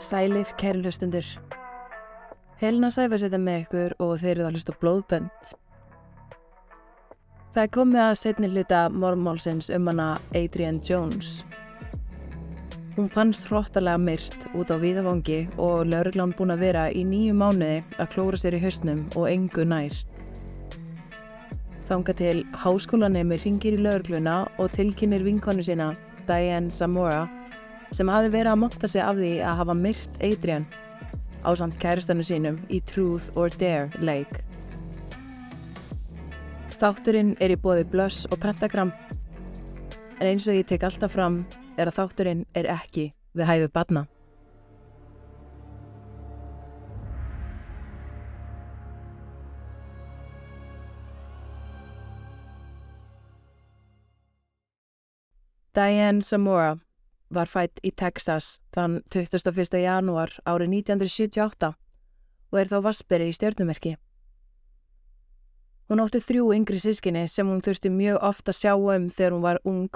Sælir, kæri hlustundur. Helena Sæfars þetta með ykkur og þeir eru að hlusta blóðbönd. Það er komið að setni hluta mormálsins um hana Adrienne Jones. Hún fannst hróttalega myrt út á víðavangi og lauruglan búin að vera í nýju mánuði að klóra sér í hausnum og engu nær. Þanga til háskólanemi ringir í laurugluna og tilkynir vinkonu sína, Diane Zamora, sem hafi verið að monta sig af því að hafa myrt Adrienne á samt kæristanu sínum í Truth or Dare leik. Þátturinn er í bóði blöss og pentagram en eins og ég tek alltaf fram er að þátturinn er ekki við hæfi badna. Diane Zamora var fætt í Texas þann 21. janúar árið 1978 og er þá vasperi í stjórnumerki. Hún átti þrjú yngri sískinni sem hún þurfti mjög ofta sjá um þegar hún var ung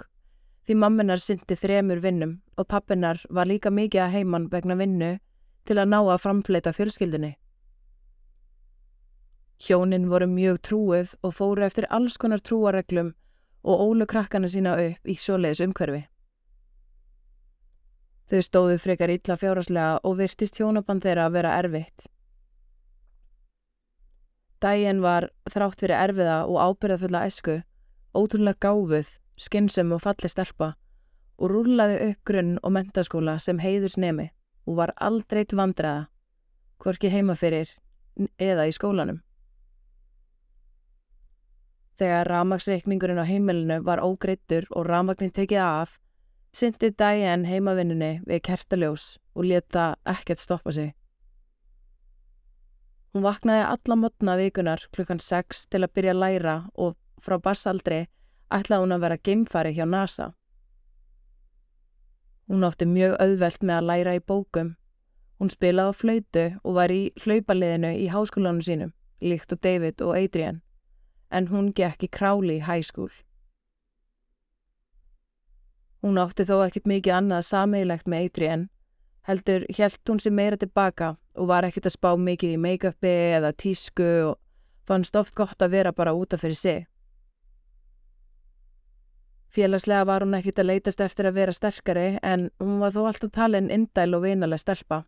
því mamminar syndi þremur vinnum og pappinar var líka mikið að heimann vegna vinnu til að ná að framfleita fjölskyldunni. Hjónin voru mjög trúið og fóru eftir alls konar trúareglum og ólu krakkana sína upp í svoleiðis umhverfi. Þau stóðu frekar illa fjáraslega og virtist hjónaband þeirra að vera erfitt. Dæin var þrátt fyrir erfiða og ábyrðafulla esku, ótrúlega gáfuð, skynsum og falli stelpa og rúlaði upp grunn og mentaskóla sem heiðurs nemi og var aldrei til vandræða, hvorki heima fyrir eða í skólanum. Þegar ramagsreikningurinn á heimilinu var ógreittur og ramagnin tekið af, syndi Diane heimavinnunni við kertaljós og leta ekkert stoppa sig. Hún vaknaði alla mótna vikunar klukkan 6 til að byrja að læra og frá bassaldri ætlaði hún að vera geimfari hjá NASA. Hún átti mjög auðvelt með að læra í bókum. Hún spilaði á flöytu og var í hlaupaliðinu í háskólanum sínum, líkt og David og Adrian, en hún gekk í králi í school. Hún átti þó ekkert mikið annað sameigilegt með Adrian, heldur helt hún sér meira tilbaka og var ekkert að spá mikið í make-upi eða tísku og fannst oft gott að vera bara útaf fyrir sig. Félagslega var hún ekkert að leytast eftir að vera sterkari en hún var þó alltaf talin indæl og vinalega stelpa.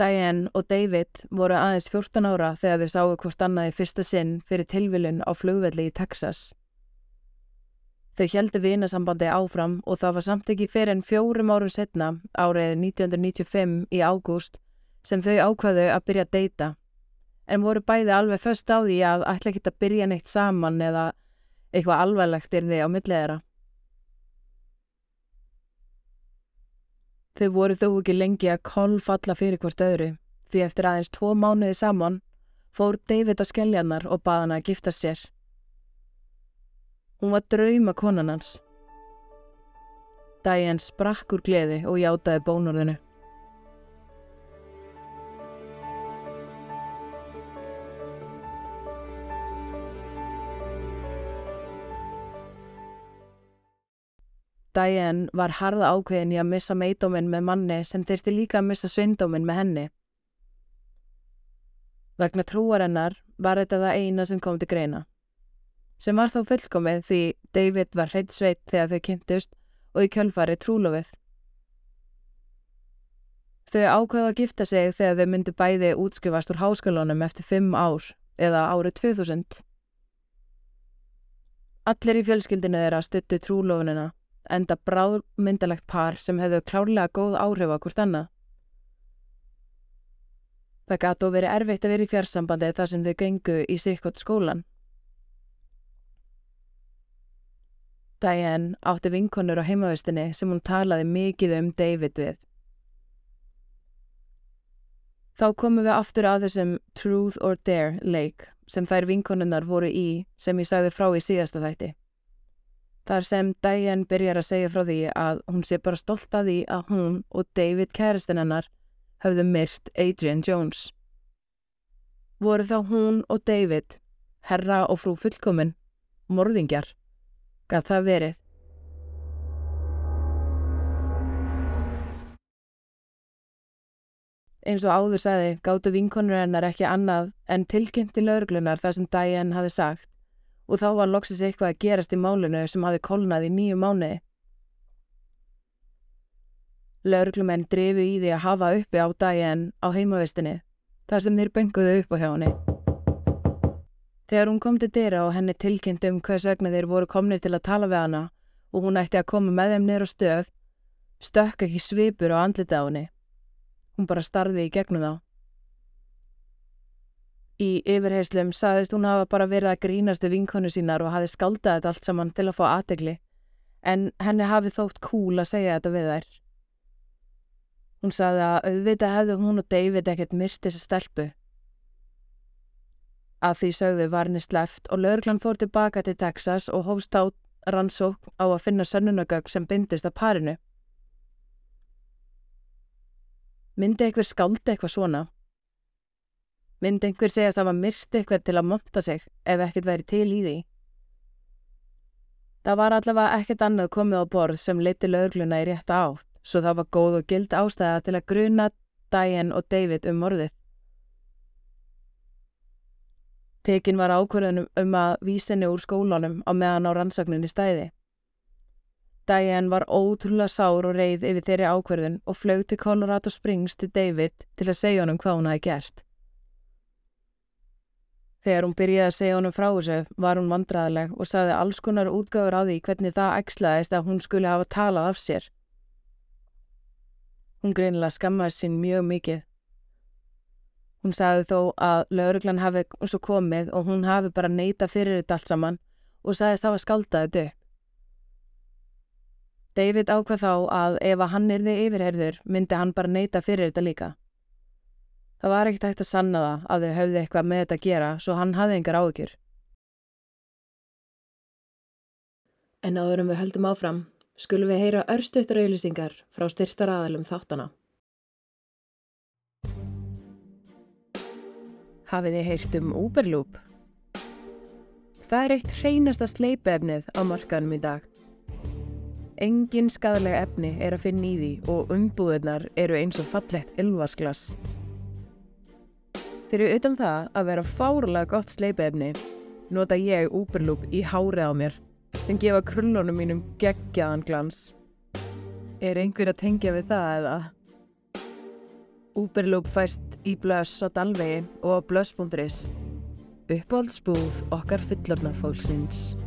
Diane og David voru aðeins 14 ára þegar þau sáu hvort annað í fyrsta sinn fyrir tilvilun á flugvelli í Texas. Þau heldu vinasambandi áfram og það var samt ekki fyrir en fjórum árum setna, árið 1995 í ágúst, sem þau ákvaðu að byrja að deyta. En voru bæði alveg först á því að ætla ekki að byrja neitt saman eða eitthvað alvarlegt er því á milliðra. Þau voru þó ekki lengi að kolfalla fyrir hvort öðru, því eftir aðeins tvo mánuði saman fór David á skelljarnar og baða hana að gifta sér. Hún var drauma konan hans. Diane sprakk úr gleði og játaði bónorðinu. Diane var harða ákveðin í að missa meidóminn með manni sem þyrti líka að missa syndóminn með henni. Vegna trúarennar var þetta það eina sem kom til greina. Sem var þá fullkomið því David var hreitt sveit þegar þau kynntust og í kjölfari trúlofið. Þau ákveða að gifta sig þegar þau myndu bæði útskrifast úr háskólanum eftir fimm ár eða árið 2000. Allir í fjölskyldinu þeirra stuttu trúlofunina enda bráðmyndalegt par sem hefðu klárlega góð áhrif á hvort annað. Það gæti og verið erfitt að vera í fjarsambandi þar sem þau gengu í sikkot skólan. Diane átti vinkonur á heimavistinni sem hún talaði mikið um David við. Þá komum við aftur að þessum Truth or Dare leik sem þær vinkonunnar voru í sem ég sagði frá í síðasta þætti. Þar sem Diane byrjar að segja frá því að hún sé bara stolt að því að hún og David kæristinn hennar höfðu myrt Adrian Jones. Voru þá hún og David, herra og frú fullkomin, morðingjar? Gat það verið? Eins og áður sagði gáttu vinkonur hennar ekki annað en tilkynnti laurglunar þar sem Diane hafi sagt og þá var loksins eitthvað að gerast í málunu sem hafi kolnað í nýju mánu. Laurglumenn drifu í því að hafa uppi á Diane á heimavistinni þar sem þeir benguðu upp á hjá henni. Þegar hún kom til dyra og henni tilkynnt um hvers vegna þeir voru komnir til að tala við hana og hún ætti að koma með þeim neyru stöð, stökk ekki svipur á andlita á henni. Hún bara starði í gegnum þá. Í yfirheyslum saðist hún hafa bara verið að grínastu vinkonu sínar og hafi skaldað þetta allt saman til að fá aðegli, en henni hafi þótt cool að segja þetta við þær. Hún saði að auðvita hefði hún og David ekkert myrst þessa stelpu Að því sögðu var henni sleft og laurglann fór tilbaka til Texas og hófst á rannsókn á að finna sönnunagögg sem byndist að parinu. Myndi einhver skáldi eitthvað svona? Myndi einhver segjast að það var myrst eitthvað til að monta sig ef ekkert væri til í því? Það var allavega ekkert annað komið á borð sem leiti laugluna í rétta átt, svo það var góð og gild ástæða til að gruna Diane og David um morðið. Tekin var ákvörðunum um að vísinni úr skólanum á meðan á rannsókninni stæði. Diane var ótrúlega sár og reið yfir þeirri ákvörðun og flög til Colorado Springs til David til að segja honum hvað hún hafi gert. Þegar hún byrjaði að segja honum frá þessu var hún vandraðileg og saði alls konar útgáður á því hvernig það ekslaðist að hún skulle hafa talað af sér. Hún greinilega skammaði sín mjög mikið. Hún sagði þó að lauruglan hafi svo komið og hún hafi bara neyta fyrir þetta allt saman og sagðist hafa skáldaði dög. David ákvað þá að ef að hann erði yfirherður myndi hann bara neyta fyrir þetta líka. Það var ekkert hægt að sanna það að þau höfði eitthvað með þetta að gera svo hann hafði engar áökjur. En áðurum við höldum áfram skulum við heyra örstuttar auðlýsingar frá styrtar aðalum þáttana. Hafið þið heyrt um Uberloop? Það er eitt hreinasta sleipefnið á markanum í dag. Engin skadalega efni er að finna í því og umbúðirnar eru eins og fallett ylvasklas. Fyrir utan það að vera fárlega gott sleipefni nota ég Uberloop í hárið á mér sem gefa krullunum mínum geggjaðan glans. Er einhver að tengja við það eða? Uberloop fæst í blöss á Dalvegi og á blöss.is. Uppáhaldsbúð okkar fullorna fólksins.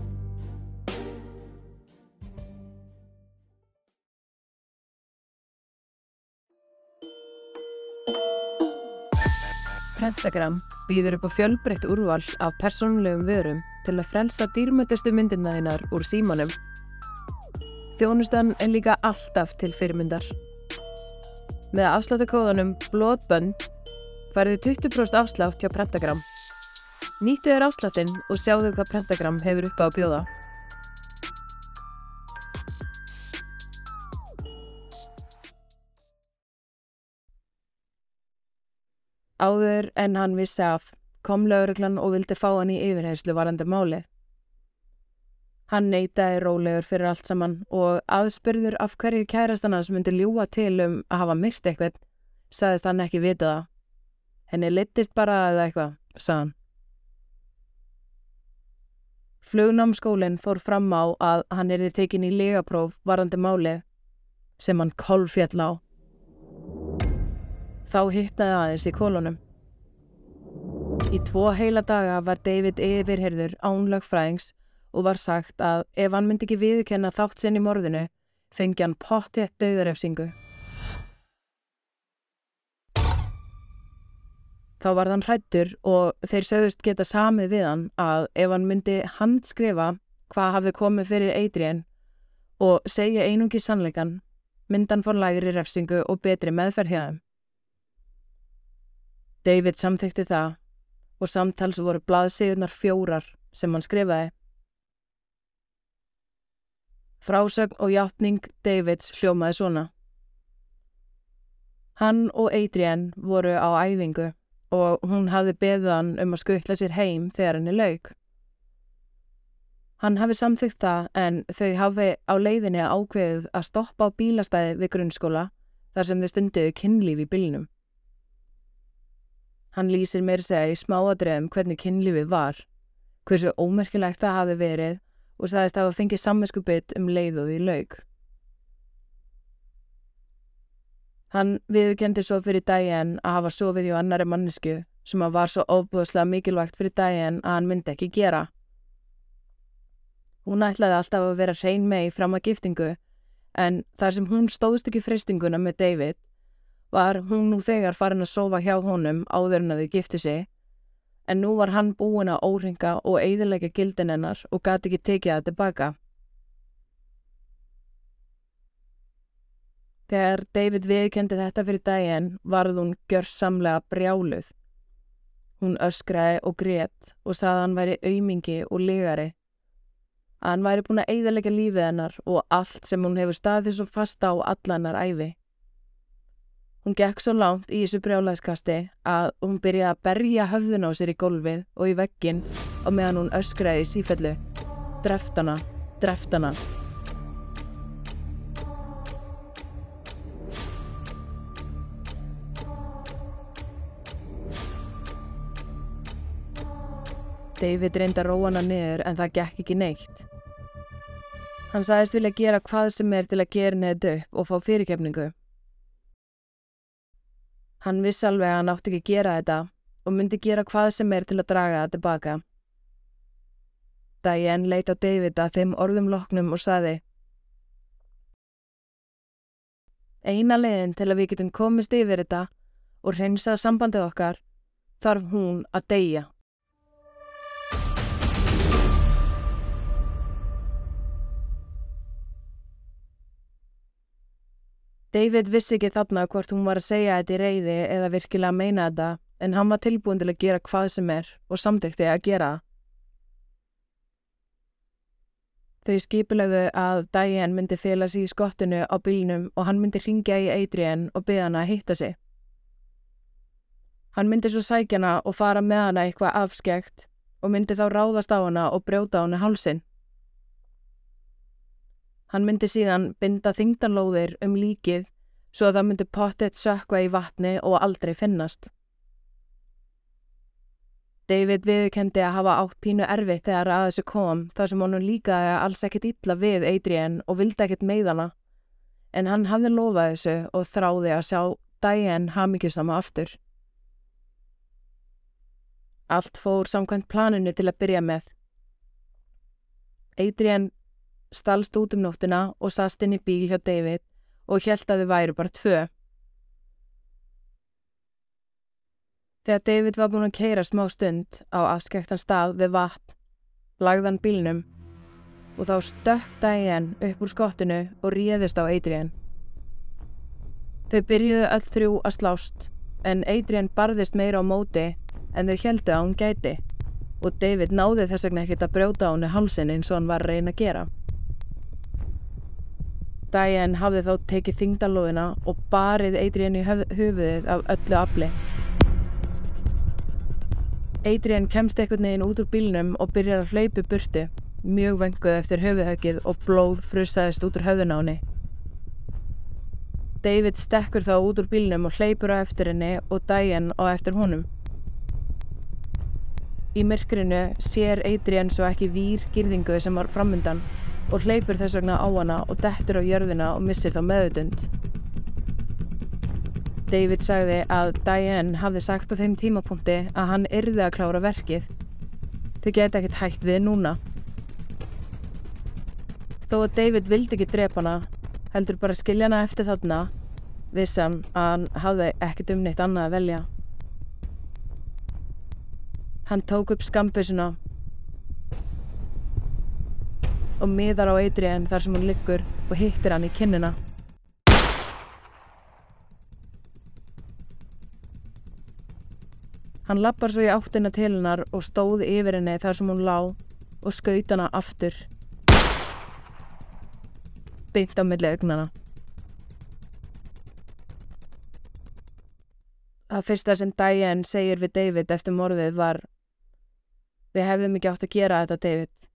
Pentagram býður upp á fjölbreytt úrval af persónulegum vörum til að frelsa dýrmættustu myndina þínar úr símanum. Þjónustan er líka alltaf til fyrirmyndar. Með afsláttakóðanum Blóðbönd færðu 20% afslátt hjá Pentagram. Nýttu þér afsláttinn og sjáðu hvað Pentagram hefur upp á að bjóða. Áður en hann vissi af kom lauruglan og vildi fá hann í yfirheyslu varandi máli. Hann neytaði rólegur fyrir allt saman og aðspurður af hverju kærastan hans myndi ljúa til um að hafa myrt eitthvað, saðist hann ekki vita það. Henni litist bara eða eitthvað, saðan. Flugnámskólinn fór fram á að hann erði tekin í legapróf varandi málið sem hann kolfjall á. Þá hittaði aðeins í kolonum. Í tvo heila daga var David yfirherður ánlögfræðings og var sagt að ef hann myndi ekki viðkenna þátt sinn í morðinu fengi hann pottið döðarefsingu. Þá var hann hrættur og þeir sögðust geta samið við hann að ef hann myndi handskrifa hvað hafði komið fyrir Adrian og segja einungi sannleikan, myndi hann fór lægri refsingu og betri meðferð hjá þeim. David samþykti það og samtals voru blaðsíðunar fjórar sem hann skrifaði. Frásögn og hjáttning Davids hljómaði svona. Hann og Adrian voru á æfingu og hún hafði beðið hann um að skuttla sér heim þegar henni laug. Hann hafi samþygt það en þau hafi á leiðinni ákveðið að stoppa á bílastæði við grunnskóla þar sem þau stunduðu kynlíf í bílinum. Hann lýsir meir segja í smáadrefum hvernig kynlífið var, hversu ómerkilegt það hafi verið og sagðist hafa fengið samvinsku bytt um leiðuð í laug. Hann viðkendi svo fyrir daginn að hafa sofið hjá annari mannesku sem að var svo ofbúðslega mikilvægt fyrir daginn að hann myndi ekki gera. Hún ætlaði alltaf að vera hrein mei fram að giftingu en þar sem hún stóðst ekki fristinguna með David var hún nú þegar farin að sofa hjá honum áður en að þau gifti sig en nú var hann búin að óringa og eiðilega gildin hennar og gati ekki tekið það tilbaka. Þegar David viðkendi þetta fyrir daginn varð hún gjörsamlega brjáluð. Hún öskraði og grétt og saði að hann væri aumingi og ligari. Að hann væri búin að eiðalega lífið hennar og allt sem hún hefur staðið svo fasta á allannar æfi. Hún gekk svo langt í þessu brjálæðskasti að hún byrjaði að berja höfðun á sér í gólfið og í veggin og meðan hún öskraði í sífellu. Dreftana, dreftana. David reynda róana niður en það gekk ekki neitt. Hann sagðist vilja gera hvað sem er til að gera neðu upp og fá fyrirkefningu. Hann vissi alveg að hann átti ekki gera þetta og myndi gera hvað sem er til að draga það tilbaka. Diane leit á David að þeim orðum loknum og saði Eina leiðin til að við getum komist yfir þetta og hreinsað sambandið okkar þarf hún að deyja. David vissi ekki þarna hvort hún var að segja þetta í reyði eða virkilega að meina þetta en hann var tilbúin til að gera hvað sem er og samtækti að gera það. Þau skipulegðu að Diane myndi fela sér í skottinu á bílnum og hann myndi ringja í Adrian og byggja hana að hitta sig. Hann myndi svo sækja hana og fara með hana eitthvað afskekt og myndi þá ráðast á hana og brjóta hana hálsin. Hann myndi síðan binda þingdanlóðir um líkið svo að það myndi pottet sökva í vatni og aldrei finnast. David viðkendi að hafa átt pínu erfitt þegar að þessu kom þar sem honum líkaði alls ekkert illa við Adrian og vildi ekkert meiðana en hann hafði lofað þessu og þráði að sjá Diane hafmyggjusama aftur. Allt fór samkvæmt planinu til að byrja með. Adrian stalst út um nóttina og sast inn í bíl hjá David og hjælt að þau væru bara tvö. Þegar David var búin að keira smá stund á afskrektan stað við vatn, lagðan bílnum og þá stökk Diane upp úr skottinu og ríðist á Adrian. Þau byrjuðu öll þrjú að slást en Adrian barðist meira á móti en þau heldu að hún gæti og David náði þess vegna ekkert að brjóta á henni halsin eins og hann var að reyna að gera. Diane hafði þá tekið þingdalóðina og barið Adrian í höfuðið af öllu afli. Adrian kemst ekkert neginn út úr bílnum og byrjar að hlaupi burtu, mjög venguð eftir höfuðhöggið og blóð frussaðist út úr höfðun á henni. David stekkur þá út úr bílnum og hleypur á eftir henni og Diane á eftir honum. Í myrkrinu sér Adrian svo ekki vír girðingu sem var framundan og hleypur þess vegna á hana og dettur á jörðina og missir þá meðutund. David sagði að Diane hafði sagt á þeim tímapunkti að hann yrði að klára verkið. Þau geta ekkert hægt við núna. Þó að David vildi ekki drepa hana, heldur bara skilja hana eftir þarna, vissan að hann hafði ekkert um neitt annað að velja. Hann tók upp skambusuna og miðar á Adrian þar sem hún liggur og hittir hann í kinnina. Hann lappar svo í áttina til hennar og stóð yfir henni þar sem hún lá og skaut hana aftur. Beint á milli augnana. Það fyrsta sem Diane segir við David eftir morðið var Við hefðum ekki átt að gera þetta, David.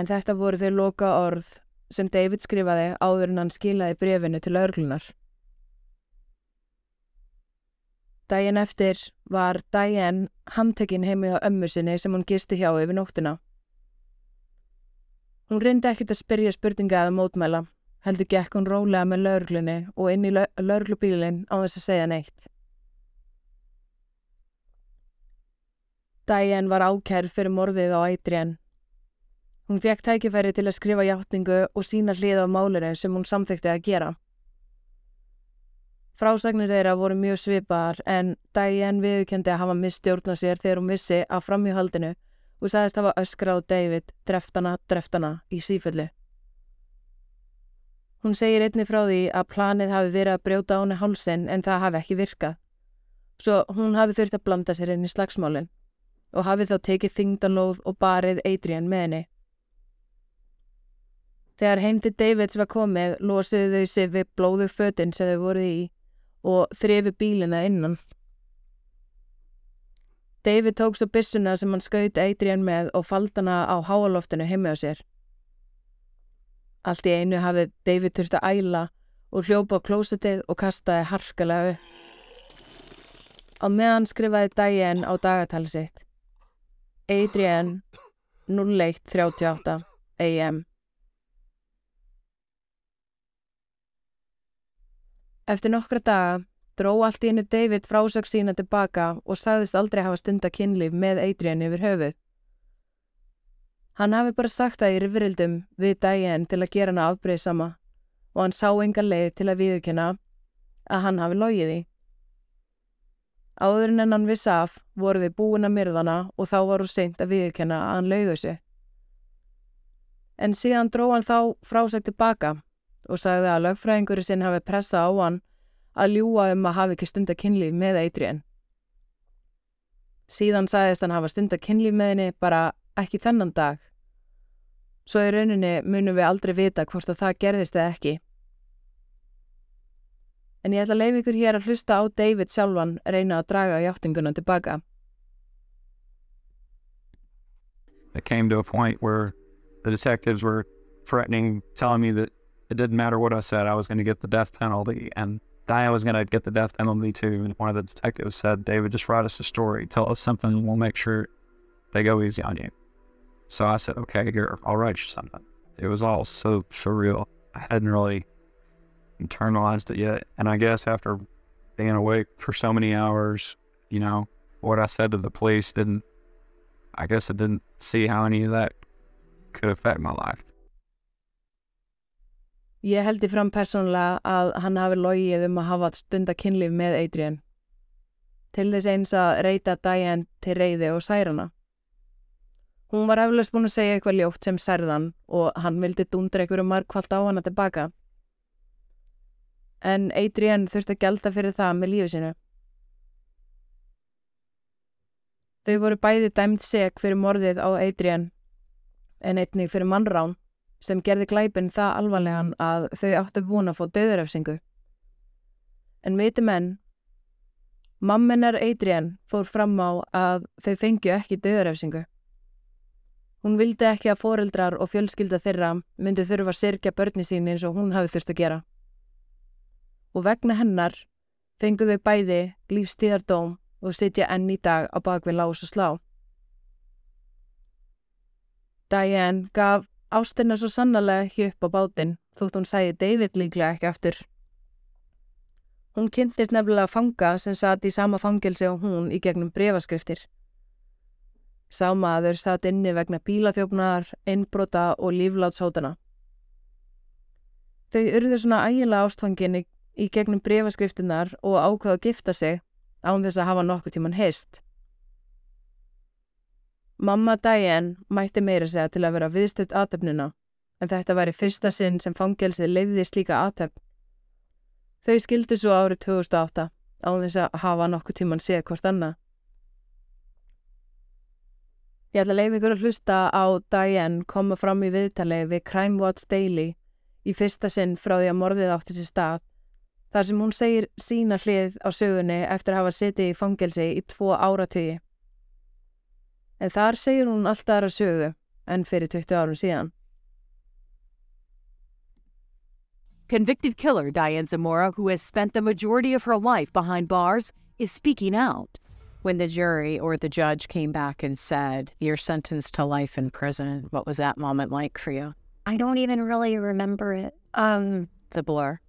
En þetta voru þau loka orð sem David skrifaði áður en hann skilaði brefinu til örglunar. Dægin eftir var Diane handtekinn heimi á ömmu sinni sem hún gisti hjá yfir nóttina. Hún reyndi ekkit að spyrja spurninga eða mótmæla, heldur gekk hún rólega með lauruglunni og inn í lauruglubílinn á þess að segja neitt. Diane var ákærð fyrir morðið á Adrian. Hún fekk tækifæri til að skrifa hjáttningu og sína hlið á málinu sem hún samþykti að gera. Frásagnir þeirra voru mjög svipaðar en Diane viðkendi að hafa mistjórna sér þegar hún vissi að framhjóhaldinu og sagðist hafa öskra á David dreftana, dreftana í síföllu. Hún segir einni frá því að planið hafi verið að brjóta á henni hálsin en það hafi ekki virkað. Svo hún hafi þurft að blanda sér inn í slagsmálinn og hafi þá tekið þingdanlóð og barið Adrian með henni. Þegar heimti Davids var komið losuðu þau sig við blóðu fötinn sem þau voruð í og þrefi bílina innan. David tók svo bissuna sem hann skaut Adrian með og faldana á háaloftinu heimi á sér. Allt í einu hafið David þurft að æla og hljópa á klósetið og kastaði harkalega upp. Á meðan skrifaði Diane á dagatali sitt. Adrian 0138 AM Eftir nokkra daga dró allt í hennu David frásökk sína tilbaka og sagðist aldrei hafa stunda kynlíf með Adrian yfir höfuð. Hann hafi bara sagt það í rifrildum við Diane til að gera hana afbreyðsama og hann sá enga leið til að viðkjöna að hann hafi logið í. Áður en hann viss af voru þið búin að myrðana og þá var hún seint að viðkjöna að hann laugu sig. En síðan dró hann þá frásökk tilbaka og sagði að lögfræðingurinn sinn hafi pressað á hann að ljúa um að hafi ekki stunda kynlíf með Adrian. Síðan sagðist hann hafa stunda kynlíf með henni bara ekki þennan dag. Svo í rauninni munum við aldrei vita hvort að það gerðist eða ekki. En ég ætla að leiða ykkur hér að hlusta á David sjálfan reyna að draga hjáttinguna tilbaka. It came to a point where the detectives were threatening, telling me that it didn't matter what I said, I was going to get the death penalty. And Diane was going to get the death penalty too. And one of the detectives said, David, just write us a story. Tell us something, we'll make sure they go easy on you. So I said, okay, here, I'll write you something. It was all so surreal. I hadn't really internalized it yet. And I guess after being awake for so many hours, you know, what I said to the police didn't, I guess I didn't see how any of that could affect my life. Ég held í fram persónulega að hann hafi logið um að hafa stunda kynlíf með Adrian. Til þess eins að reyta Diane til reyði og særana. Hún var eflaust búin að segja eitthvað ljótt sem særðan og hann vildi dundra einhverju markvallt á hana tilbaka. En Adrian þurfti að gelda fyrir það með lífið sinu. Þau voru bæði dæmt seg fyrir morðið á Adrian en einnig fyrir mannrán sem gerði glæpin það alvarlegan að þau áttu vona að fá döðurafsingu. En viti menn, mamminar Adrian fór fram á að þau fengju ekki döðurafsingu. Hún vildi ekki að foreldrar og fjölskylda þeirra myndi þurfa að sirkja börni sín eins og hún hafi þurft að gera. Og vegna hennar fengu þau bæði lífstíðardóm og sitja enn í dag á bakvið lás og slá. Diane gaf Ástin er svo sannarlega ekki upp á bátinn þótt hún sæði David líklega ekki aftur. Hún kynntist nefnilega fanga sem satt í sama fangelsi og hún í gegnum brefaskriftir. Sámaður satt inni vegna bílaþjófnar, innbrota og líflátshótana. Þau urðu svona ægila ástfangin í, í gegnum brefaskriftinnar og ákvaða að gifta sig án þess að hafa nokkuð tíman heist. Mamma Diane mætti meira segja til að vera viðstödd aðtöfnuna en þetta væri fyrsta sinn sem fangelsið leiði slíka aðtöfn. Þau skildu svo árið 2008 á þess að hafa nokkuð tíman séð hvort annað. Ég ætla að leiði ykkur að hlusta á Diane koma fram í viðtali við Crime Watch Daily í fyrsta sinn frá því að morðið átti sér stað þar sem hún segir sína hlið á sögunni eftir að hafa setið í fangelsi í tvo áratögi. En þar segir hún alltaf aðra sögu en fyrir 20 árum síðan. Convicted killer Diane Zamora, who has spent the majority of her life behind bars, is speaking out. When the jury or the judge came back and said, You're sentenced to life in prison, what was that moment like for you? I don't even really remember it. Um, It's a blur.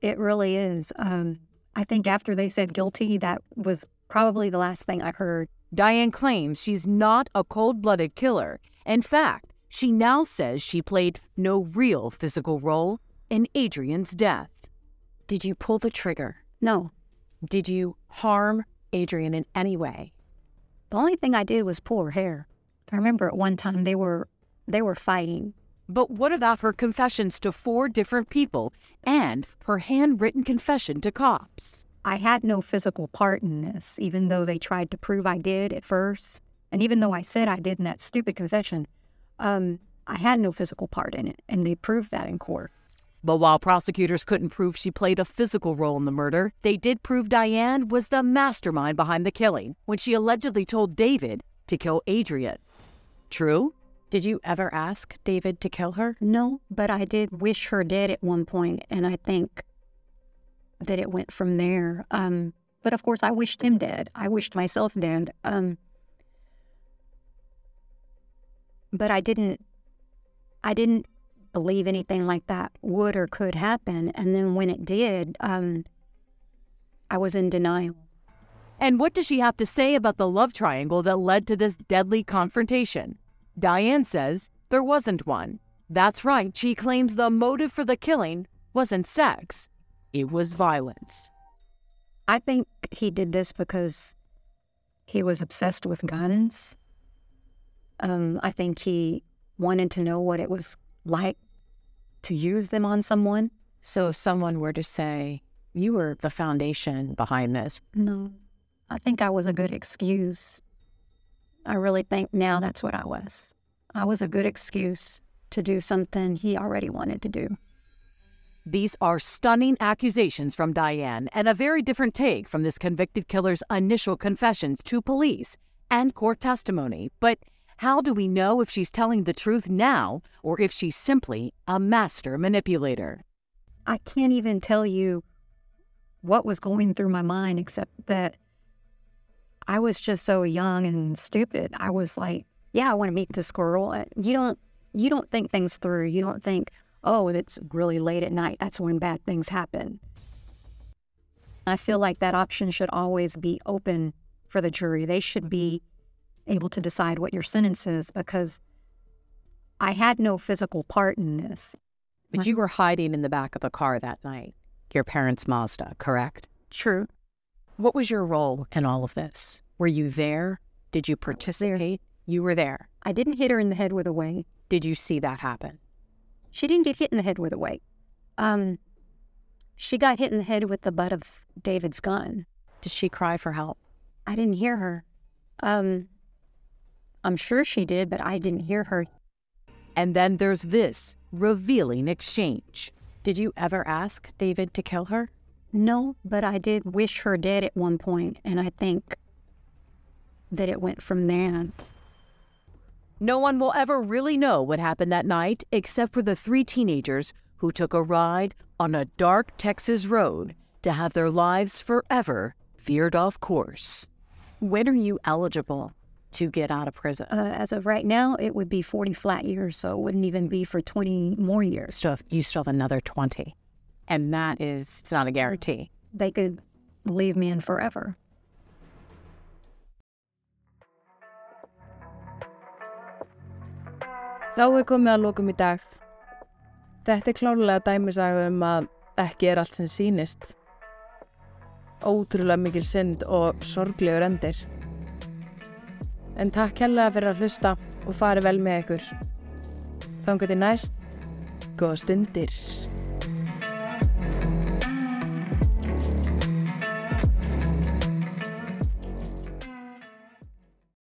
it really is. Um, I think after they said guilty, that was probably the last thing I heard. Diane claims she's not a cold blooded killer. In fact, she now says she played no real physical role in Adrian's death. Did you pull the trigger? No, Did you harm Adrian in any way? the only thing I did was pull her hair. I remember at one time they were they were fighting. But what about her confessions to four different people and her handwritten confession to cops? I had no physical part in this, even though they tried to prove I did at first. And even though I said I did in that stupid confession, um, I had no physical part in it. And they proved that in court. But while prosecutors couldn't prove she played a physical role in the murder, they did prove Diane was the mastermind behind the killing when she allegedly told David to kill Adrian. True? Did you ever ask David to kill her? No, but I did wish her dead at one point, and I think that it went from there. Um, but of course, I wished him dead. I wished myself dead. Um, but I didn't. I didn't believe anything like that would or could happen. And then when it did, um, I was in denial. And what does she have to say about the love triangle that led to this deadly confrontation? Diane says there wasn't one. That's right, she claims the motive for the killing wasn't sex, it was violence. I think he did this because he was obsessed with guns. Um, I think he wanted to know what it was like to use them on someone. So if someone were to say, You were the foundation behind this, No, I think I was a good excuse. I really think now that's what I was. I was a good excuse to do something he already wanted to do. These are stunning accusations from Diane and a very different take from this convicted killer's initial confessions to police and court testimony. But how do we know if she's telling the truth now or if she's simply a master manipulator? I can't even tell you what was going through my mind except that I was just so young and stupid. I was like, yeah, I want to meet this girl. You don't you don't think things through. You don't think, "Oh, it's really late at night. That's when bad things happen." I feel like that option should always be open for the jury. They should be mm-hmm. able to decide what your sentence is because I had no physical part in this. but you were hiding in the back of a car that night, your parents' Mazda, correct? True. What was your role in all of this? Were you there? Did you participate? You were there. I didn't hit her in the head with a weight. Did you see that happen? She didn't get hit in the head with a weight. Um, she got hit in the head with the butt of David's gun. Did she cry for help? I didn't hear her. Um, I'm sure she did, but I didn't hear her. And then there's this revealing exchange. Did you ever ask David to kill her? No, but I did wish her dead at one point, and I think that it went from there. No one will ever really know what happened that night except for the three teenagers who took a ride on a dark Texas road to have their lives forever veered off course. When are you eligible to get out of prison? Uh, as of right now, it would be 40 flat years, so it wouldn't even be for 20 more years. So if you still have another 20. And that is it's not a guarantee. They could leave me in forever. Þá er komið að lókum í dag. Þetta er klárlega dæmisaga um að ekki er allt sem sýnist. Ótrúlega mikil synd og sorglegur endir. En takk kærlega fyrir að hlusta og fari vel með ykkur. Þannig til næst, góða stundir.